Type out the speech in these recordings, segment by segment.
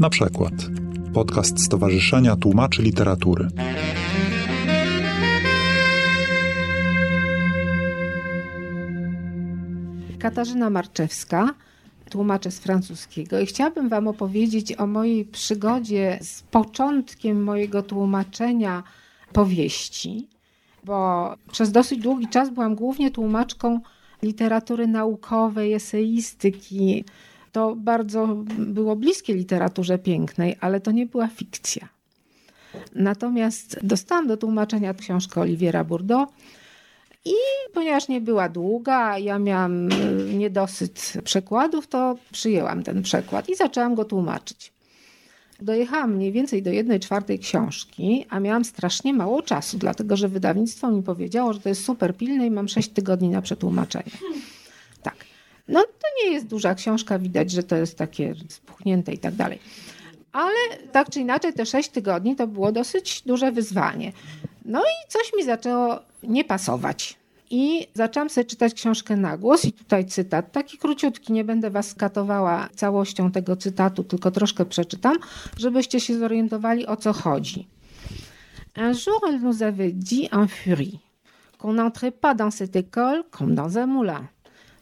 Na przykład podcast Stowarzyszenia Tłumaczy Literatury. Katarzyna Marczewska, tłumaczę z francuskiego i chciałabym Wam opowiedzieć o mojej przygodzie z początkiem mojego tłumaczenia powieści, bo przez dosyć długi czas byłam głównie tłumaczką literatury naukowej, eseistyki. To bardzo było bliskie literaturze pięknej, ale to nie była fikcja. Natomiast dostałam do tłumaczenia książkę Oliwiera Bourdeau i ponieważ nie była długa, ja miałam niedosyt przekładów, to przyjęłam ten przekład i zaczęłam go tłumaczyć. Dojechałam mniej więcej do jednej czwartej książki, a miałam strasznie mało czasu, dlatego że wydawnictwo mi powiedziało, że to jest super pilne i mam sześć tygodni na przetłumaczenie. No to nie jest duża książka, widać, że to jest takie spuchnięte i tak dalej. Ale tak czy inaczej, te sześć tygodni to było dosyć duże wyzwanie. No i coś mi zaczęło nie pasować. I zaczęłam sobie czytać książkę na głos i tutaj cytat, taki króciutki, nie będę was skatowała całością tego cytatu, tylko troszkę przeczytam, żebyście się zorientowali o co chodzi. Un jour, elle nous avait dit en furie qu'on n'entrait pas dans cette école comme dans un moulin.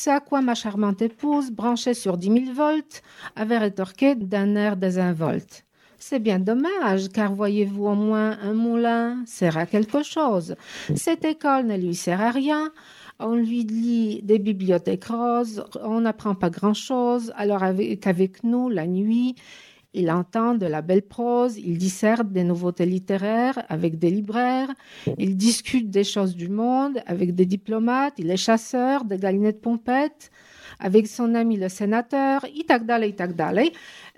C'est à quoi ma charmante épouse, branchée sur 10 000 volts, avait rétorqué d'un air désinvolte. C'est bien dommage, car voyez-vous au moins un moulin sert à quelque chose. Cette école ne lui sert à rien. On lui lit des bibliothèques roses, on n'apprend pas grand-chose, alors qu'avec nous, la nuit, il entend de la belle prose, il disserte des nouveautés littéraires avec des libraires, il discute des choses du monde avec des diplomates, il est chasseur, des galinettes pompettes, avec son ami le sénateur i tak dalej, tak dalej.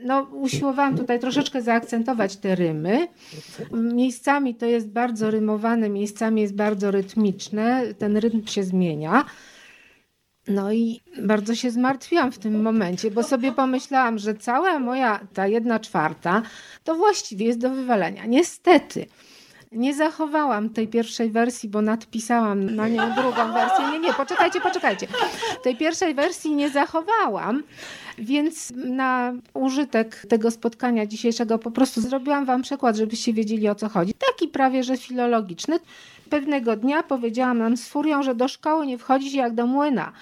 No, usiłowałam tutaj troszeczkę zaakcentować te rymy. Miejscami to jest bardzo rymowane, miejscami jest bardzo rytmiczne, ten rytm się zmienia. No i bardzo się zmartwiłam w tym momencie, bo sobie pomyślałam, że cała moja ta jedna czwarta to właściwie jest do wywalenia. Niestety. Nie zachowałam tej pierwszej wersji, bo nadpisałam na nią drugą wersję. Nie, nie, poczekajcie, poczekajcie. Tej pierwszej wersji nie zachowałam, więc na użytek tego spotkania dzisiejszego po prostu zrobiłam wam przykład, żebyście wiedzieli o co chodzi. Taki prawie, że filologiczny. Pewnego dnia powiedziałam nam z furią, że do szkoły nie wchodzi się jak do młyna.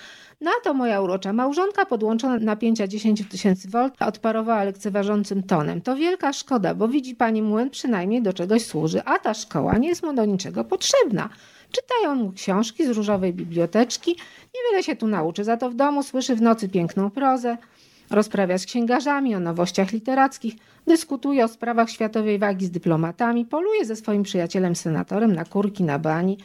Na to moja urocza małżonka podłączona napięcia 10 tysięcy V odparowała lekceważącym tonem. To wielka szkoda, bo widzi pani młyn przynajmniej do czegoś służy, a ta szkoła nie jest mu do niczego potrzebna. Czytają mu książki z różowej biblioteczki, niewiele się tu nauczy, za to w domu słyszy w nocy piękną prozę, rozprawia z księgarzami o nowościach literackich, dyskutuje o sprawach światowej wagi z dyplomatami, poluje ze swoim przyjacielem senatorem na kurki na bani,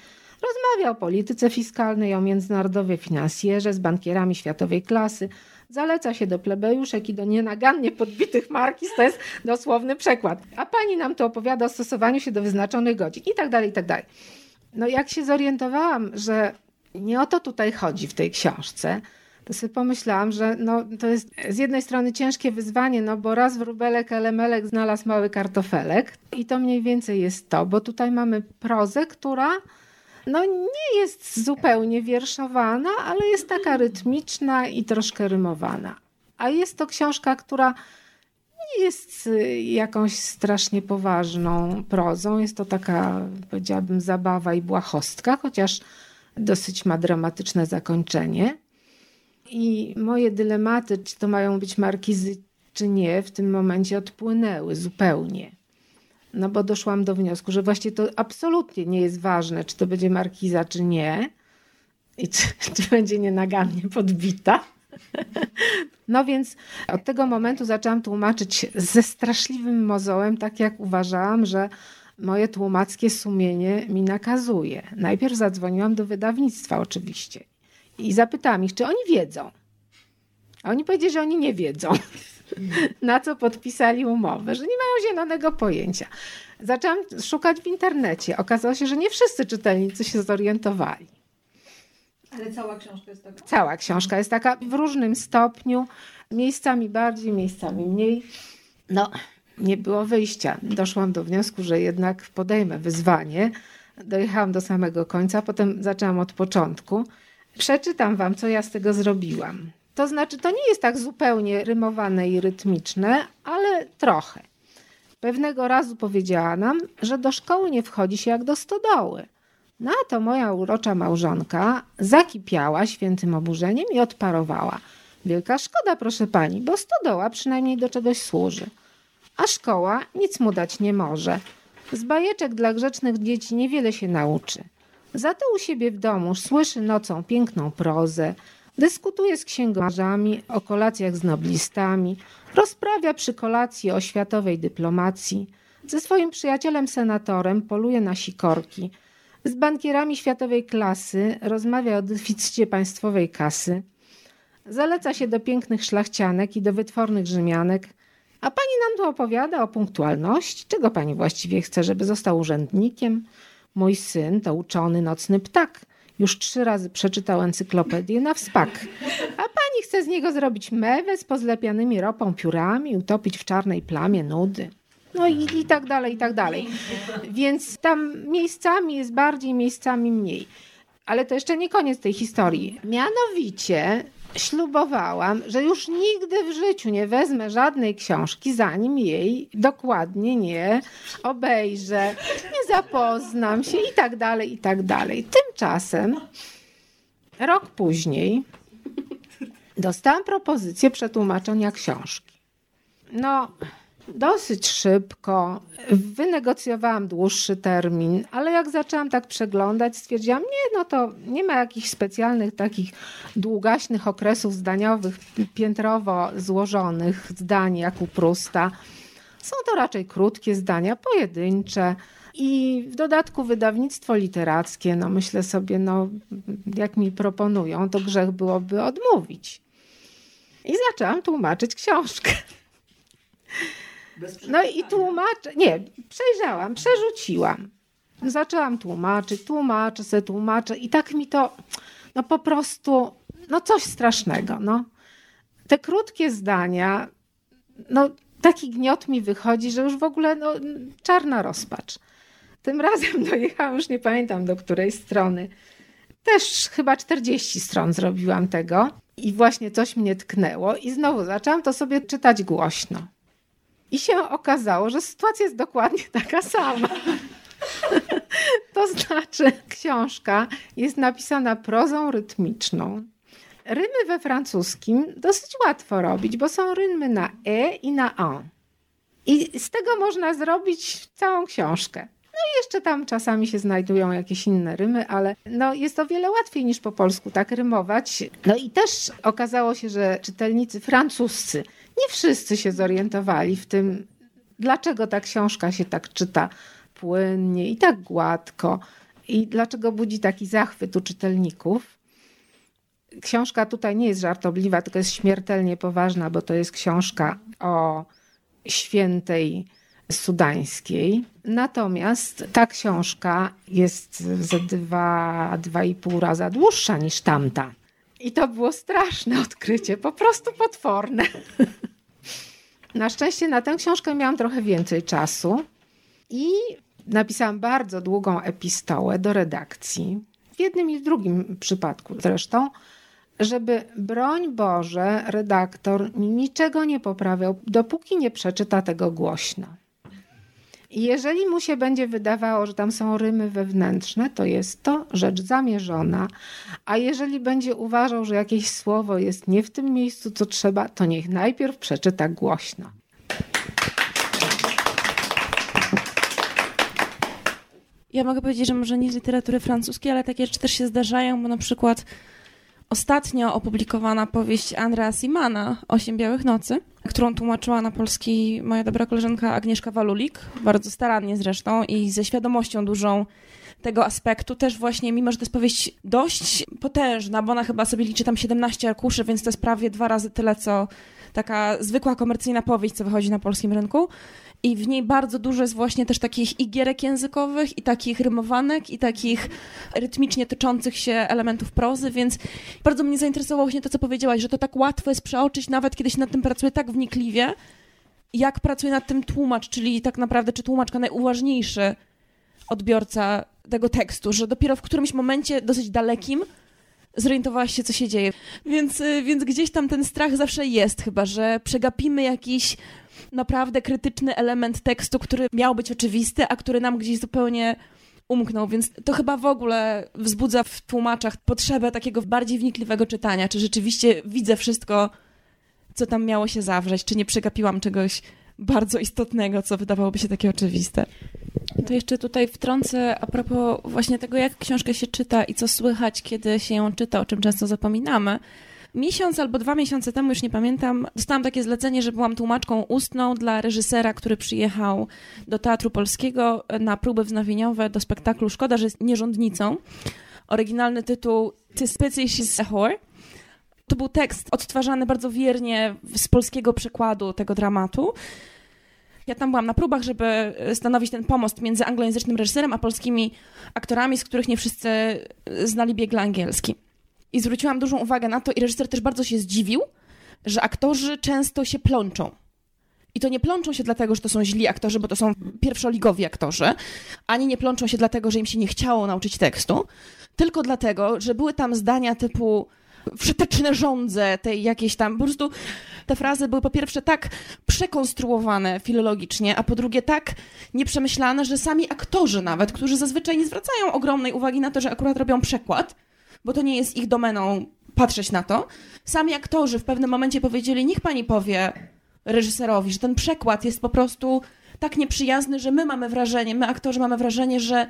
Rozmawia o polityce fiskalnej, o międzynarodowej finansjerze z bankierami światowej klasy. Zaleca się do plebejuszek i do nienagannie podbitych markis. To jest dosłowny przekład. A pani nam to opowiada o stosowaniu się do wyznaczonych godzin i tak dalej, i tak dalej. No jak się zorientowałam, że nie o to tutaj chodzi w tej książce, to sobie pomyślałam, że no, to jest z jednej strony ciężkie wyzwanie, no bo raz wróbelek, elemelek znalazł mały kartofelek i to mniej więcej jest to, bo tutaj mamy prozę, która no nie jest zupełnie wierszowana, ale jest taka rytmiczna i troszkę rymowana. A jest to książka, która nie jest y, jakąś strasznie poważną prozą. Jest to taka, powiedziałabym, zabawa i błahostka, chociaż dosyć ma dramatyczne zakończenie. I moje dylematy, czy to mają być markizy, czy nie, w tym momencie odpłynęły zupełnie. No bo doszłam do wniosku, że właśnie to absolutnie nie jest ważne, czy to będzie markiza, czy nie. I czy, czy będzie nienagannie podbita. No więc od tego momentu zaczęłam tłumaczyć ze straszliwym mozołem, tak jak uważałam, że moje tłumackie sumienie mi nakazuje. Najpierw zadzwoniłam do wydawnictwa oczywiście i zapytałam ich, czy oni wiedzą. A oni powiedzieli, że oni nie wiedzą. na co podpisali umowę, że nie mają zielonego pojęcia. Zaczęłam szukać w internecie. Okazało się, że nie wszyscy czytelnicy się zorientowali. Ale cała książka jest taka? Cała książka jest taka w różnym stopniu, miejscami bardziej, miejscami mniej. No, nie było wyjścia. Doszłam do wniosku, że jednak podejmę wyzwanie. Dojechałam do samego końca, potem zaczęłam od początku. Przeczytam wam, co ja z tego zrobiłam. To znaczy, to nie jest tak zupełnie rymowane i rytmiczne, ale trochę. Pewnego razu powiedziała nam, że do szkoły nie wchodzi się jak do stodoły. Na to moja urocza małżonka zakipiała świętym oburzeniem i odparowała. Wielka szkoda, proszę pani, bo stodoła przynajmniej do czegoś służy. A szkoła nic mu dać nie może. Z bajeczek dla grzecznych dzieci niewiele się nauczy. Za to u siebie w domu słyszy nocą piękną prozę, dyskutuje z księgomarzami o kolacjach z noblistami, rozprawia przy kolacji o światowej dyplomacji, ze swoim przyjacielem senatorem poluje na sikorki, z bankierami światowej klasy rozmawia o deficycie państwowej kasy, zaleca się do pięknych szlachcianek i do wytwornych Rzymianek, a pani nam tu opowiada o punktualności. Czego pani właściwie chce, żeby został urzędnikiem? Mój syn to uczony nocny ptak. Już trzy razy przeczytał encyklopedię na wspak. A pani chce z niego zrobić mewę z pozlepianymi ropą piórami, utopić w czarnej plamie nudy. No i, i tak dalej, i tak dalej. Więc tam miejscami jest bardziej, miejscami mniej. Ale to jeszcze nie koniec tej historii. Mianowicie ślubowałam, że już nigdy w życiu nie wezmę żadnej książki, zanim jej dokładnie nie obejrzę, nie zapoznam się i tak dalej, i tak dalej. Tymczasem rok później dostałam propozycję przetłumaczenia książki. No, dosyć szybko. Wynegocjowałam dłuższy termin, ale jak zaczęłam tak przeglądać, stwierdziłam, nie, no to nie ma jakichś specjalnych takich długaśnych okresów zdaniowych, piętrowo złożonych zdań jak u Prusta. Są to raczej krótkie zdania, pojedyncze. I w dodatku wydawnictwo literackie, no myślę sobie, no jak mi proponują, to grzech byłoby odmówić. I zaczęłam tłumaczyć książkę. No i tłumaczę, nie, przejrzałam, przerzuciłam. Zaczęłam tłumaczyć, tłumaczę sobie, tłumaczę i tak mi to, no po prostu, no coś strasznego, no. Te krótkie zdania, no taki gniot mi wychodzi, że już w ogóle, no, czarna rozpacz. Tym razem dojechałam, już nie pamiętam do której strony. Też chyba 40 stron zrobiłam tego i właśnie coś mnie tknęło i znowu zaczęłam to sobie czytać głośno. I się okazało, że sytuacja jest dokładnie taka sama. to znaczy, książka jest napisana prozą rytmiczną. Rymy we francuskim dosyć łatwo robić, bo są rymy na e i na en. I z tego można zrobić całą książkę. No i jeszcze tam czasami się znajdują jakieś inne rymy, ale no jest o wiele łatwiej niż po polsku tak rymować. No i też okazało się, że czytelnicy francuscy nie wszyscy się zorientowali w tym, dlaczego ta książka się tak czyta płynnie i tak gładko i dlaczego budzi taki zachwyt u czytelników. Książka tutaj nie jest żartobliwa, tylko jest śmiertelnie poważna, bo to jest książka o świętej sudańskiej. Natomiast ta książka jest ze dwa, dwa i pół raza dłuższa niż tamta. I to było straszne odkrycie, po prostu potworne. Na szczęście na tę książkę miałam trochę więcej czasu i napisałam bardzo długą epistołę do redakcji. W jednym i w drugim przypadku zresztą, żeby broń Boże, redaktor niczego nie poprawiał, dopóki nie przeczyta tego głośno. Jeżeli mu się będzie wydawało, że tam są rymy wewnętrzne, to jest to rzecz zamierzona. A jeżeli będzie uważał, że jakieś słowo jest nie w tym miejscu, co trzeba, to niech najpierw przeczyta głośno. Ja mogę powiedzieć, że może nie z literatury francuskiej, ale takie rzeczy też się zdarzają, bo na przykład ostatnio opublikowana powieść Andrea Simana Osiem Białych Nocy, którą tłumaczyła na polski moja dobra koleżanka Agnieszka Walulik, bardzo starannie zresztą i ze świadomością dużą tego aspektu. Też właśnie, mimo że to jest powieść dość potężna, bo ona chyba sobie liczy tam 17 arkuszy, więc to jest prawie dwa razy tyle, co taka zwykła komercyjna powieść, co wychodzi na polskim rynku. I w niej bardzo dużo jest właśnie też takich igierek językowych, i takich rymowanek, i takich rytmicznie toczących się elementów prozy, więc bardzo mnie zainteresowało właśnie to, co powiedziałaś, że to tak łatwo jest przeoczyć, nawet kiedy się nad tym pracuje tak wnikliwie, jak pracuje nad tym tłumacz, czyli tak naprawdę, czy tłumaczka najuważniejszy odbiorca tego tekstu, że dopiero w którymś momencie dosyć dalekim zorientowałaś się, co się dzieje. Więc, y, więc gdzieś tam ten strach zawsze jest chyba, że przegapimy jakiś naprawdę krytyczny element tekstu, który miał być oczywisty, a który nam gdzieś zupełnie umknął, więc to chyba w ogóle wzbudza w tłumaczach potrzebę takiego bardziej wnikliwego czytania, czy rzeczywiście widzę wszystko, co tam miało się zawrzeć, czy nie przegapiłam czegoś bardzo istotnego, co wydawałoby się takie oczywiste. To jeszcze tutaj wtrącę a propos właśnie tego, jak książkę się czyta i co słychać, kiedy się ją czyta, o czym często zapominamy. Miesiąc albo dwa miesiące temu, już nie pamiętam, dostałam takie zlecenie, że byłam tłumaczką ustną dla reżysera, który przyjechał do Teatru Polskiego na próby wznowieniowe do spektaklu Szkoda, że jest nierządnicą. Oryginalny tytuł Ty species a whore. To był tekst odtwarzany bardzo wiernie z polskiego przekładu tego dramatu. Ja tam byłam na próbach, żeby stanowić ten pomost między anglojęzycznym reżyserem a polskimi aktorami, z których nie wszyscy znali biegle angielski. I zwróciłam dużą uwagę na to, i reżyser też bardzo się zdziwił, że aktorzy często się plączą. I to nie plączą się dlatego, że to są źli aktorzy, bo to są pierwszoligowi aktorzy, ani nie plączą się dlatego, że im się nie chciało nauczyć tekstu, tylko dlatego, że były tam zdania typu wszeteczne żądze tej jakiejś tam, po prostu te frazy były po pierwsze tak przekonstruowane filologicznie, a po drugie tak nieprzemyślane, że sami aktorzy nawet, którzy zazwyczaj nie zwracają ogromnej uwagi na to, że akurat robią przekład, bo to nie jest ich domeną patrzeć na to. Sami aktorzy w pewnym momencie powiedzieli, niech pani powie reżyserowi, że ten przekład jest po prostu tak nieprzyjazny, że my mamy wrażenie, my aktorzy mamy wrażenie, że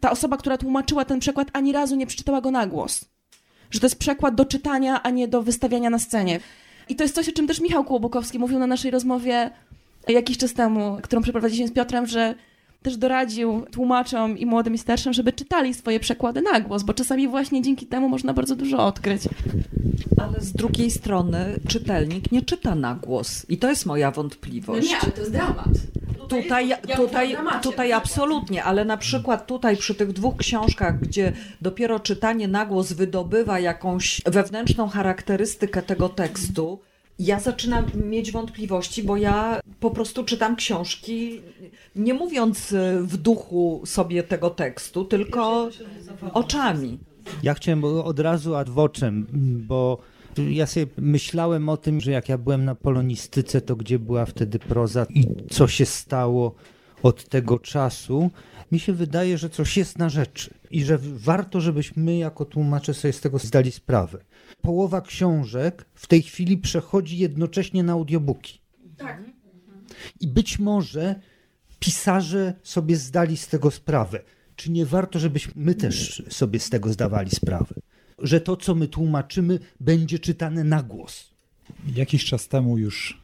ta osoba, która tłumaczyła ten przekład, ani razu nie przeczytała go na głos. Że to jest przekład do czytania, a nie do wystawiania na scenie. I to jest coś, o czym też Michał Kłobukowski mówił na naszej rozmowie jakiś czas temu, którą przeprowadziliśmy z Piotrem, że też doradził tłumaczom i młodym i starszym, żeby czytali swoje przekłady na głos, bo czasami właśnie dzięki temu można bardzo dużo odkryć. Ale z drugiej strony czytelnik nie czyta na głos i to jest moja wątpliwość. No nie, ale to jest dramat. Tutaj, tutaj, tutaj absolutnie, ale na przykład tutaj przy tych dwóch książkach, gdzie dopiero czytanie na głos wydobywa jakąś wewnętrzną charakterystykę tego tekstu, ja zaczynam mieć wątpliwości, bo ja po prostu czytam książki, nie mówiąc w duchu sobie tego tekstu, tylko oczami. Ja chciałem od razu ad vocem, bo ja sobie myślałem o tym, że jak ja byłem na polonistyce, to gdzie była wtedy proza i co się stało od tego czasu. Mi się wydaje, że coś jest na rzeczy i że warto, żebyśmy jako tłumacze sobie z tego zdali sprawę. Połowa książek w tej chwili przechodzi jednocześnie na audiobooki. Tak. I być może pisarze sobie zdali z tego sprawę. Czy nie warto, żebyśmy też sobie z tego zdawali sprawę? Że to, co my tłumaczymy, będzie czytane na głos. Jakiś czas temu już,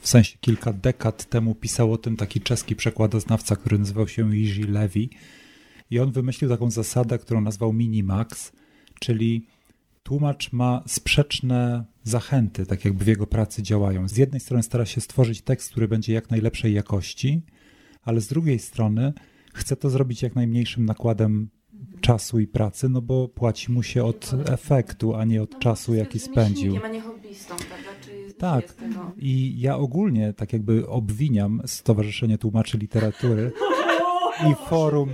w sensie kilka dekad temu, pisał o tym taki czeski przekładoznawca, który nazywał się Jiří Levi. I on wymyślił taką zasadę, którą nazwał minimax, czyli tłumacz ma sprzeczne zachęty, tak jakby w jego pracy działają. Z jednej strony stara się stworzyć tekst, który będzie jak najlepszej jakości, ale z drugiej strony chce to zrobić jak najmniejszym nakładem czasu i pracy, no bo płaci mu się od efektu, a nie od czasu, jaki spędził. a nie hobbystą, prawda? Tak. I ja ogólnie tak jakby obwiniam Stowarzyszenie Tłumaczy Literatury i forum,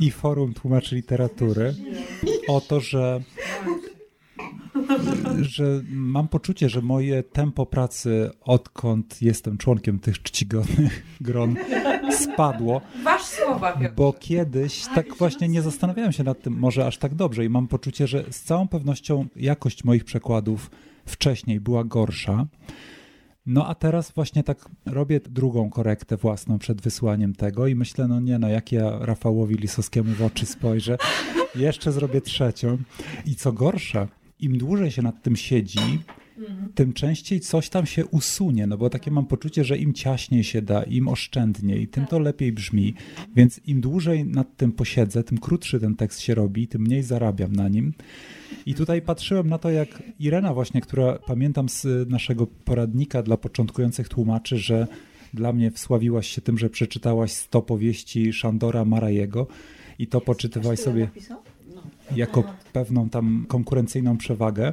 i forum Tłumaczy Literatury o to, że że mam poczucie, że moje tempo pracy, odkąd jestem członkiem tych czcigodnych gron, spadło. Wasz słowa, Piotr. Bo kiedyś tak właśnie nie zastanawiałem się nad tym, może aż tak dobrze, i mam poczucie, że z całą pewnością jakość moich przekładów wcześniej była gorsza. No a teraz właśnie tak robię drugą korektę własną przed wysłaniem tego i myślę, no nie no, jak ja Rafałowi Lisowskiemu w oczy spojrzę, jeszcze zrobię trzecią. I co gorsza, im dłużej się nad tym siedzi, tym częściej coś tam się usunie, no bo takie mam poczucie, że im ciaśniej się da, im oszczędniej, tym to lepiej brzmi, więc im dłużej nad tym posiedzę, tym krótszy ten tekst się robi, tym mniej zarabiam na nim. I tutaj patrzyłem na to, jak Irena właśnie, która pamiętam z naszego poradnika dla początkujących tłumaczy, że dla mnie wsławiłaś się tym, że przeczytałaś 100 powieści Szandora Marajego i to poczytywałaś sobie jako pewną tam konkurencyjną przewagę.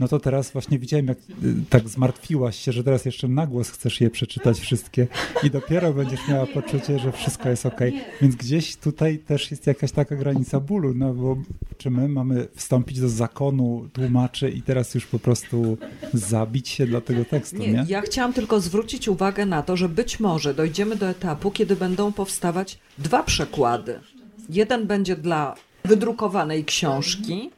No to teraz właśnie widziałem, jak y, tak zmartwiłaś się, że teraz jeszcze na głos chcesz je przeczytać wszystkie i dopiero będziesz miała poczucie, że wszystko jest ok. Więc gdzieś tutaj też jest jakaś taka granica bólu, no bo czy my mamy wstąpić do zakonu tłumaczy i teraz już po prostu zabić się dla tego tekstu, nie? nie? Ja chciałam tylko zwrócić uwagę na to, że być może dojdziemy do etapu, kiedy będą powstawać dwa przekłady. Jeden będzie dla wydrukowanej książki,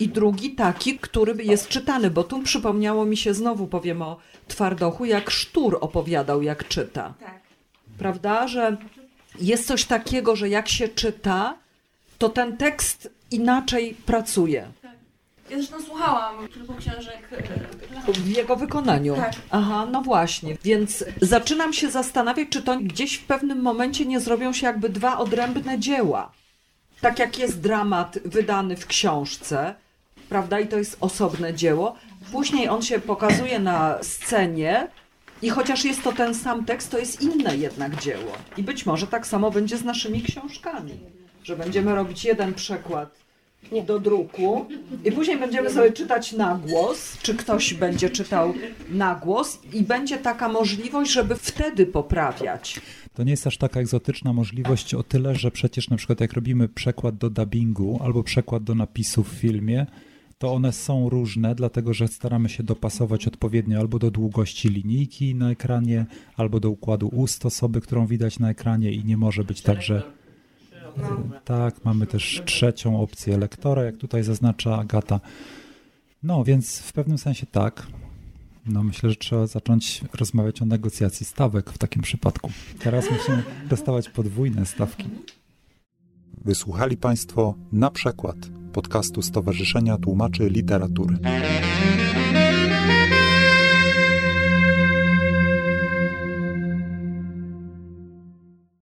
i drugi taki, który jest czytany, bo tu przypomniało mi się, znowu powiem o Twardochu, jak Sztur opowiadał, jak czyta. Tak. Prawda, że jest coś takiego, że jak się czyta, to ten tekst inaczej pracuje. Tak. Ja zresztą słuchałam kilku książek. E, w jego wykonaniu. Tak. Aha, no właśnie. Więc zaczynam się zastanawiać, czy to gdzieś w pewnym momencie nie zrobią się jakby dwa odrębne dzieła. Tak jak jest dramat wydany w książce, prawda? I to jest osobne dzieło. Później on się pokazuje na scenie i chociaż jest to ten sam tekst, to jest inne jednak dzieło. I być może tak samo będzie z naszymi książkami, że będziemy robić jeden przekład do druku i później będziemy sobie czytać na głos, czy ktoś będzie czytał na głos i będzie taka możliwość, żeby wtedy poprawiać. To nie jest aż taka egzotyczna możliwość o tyle, że przecież na przykład jak robimy przekład do dubbingu albo przekład do napisu w filmie, to one są różne, dlatego że staramy się dopasować odpowiednio albo do długości linijki na ekranie, albo do układu ust osoby, którą widać na ekranie i nie może być tak, że tak, mamy też trzecią opcję lektora, jak tutaj zaznacza Agata. No, więc w pewnym sensie tak. No, myślę, że trzeba zacząć rozmawiać o negocjacji stawek w takim przypadku. Teraz musimy dostawać podwójne stawki. Wysłuchali Państwo na przykład podcastu Stowarzyszenia Tłumaczy Literatury.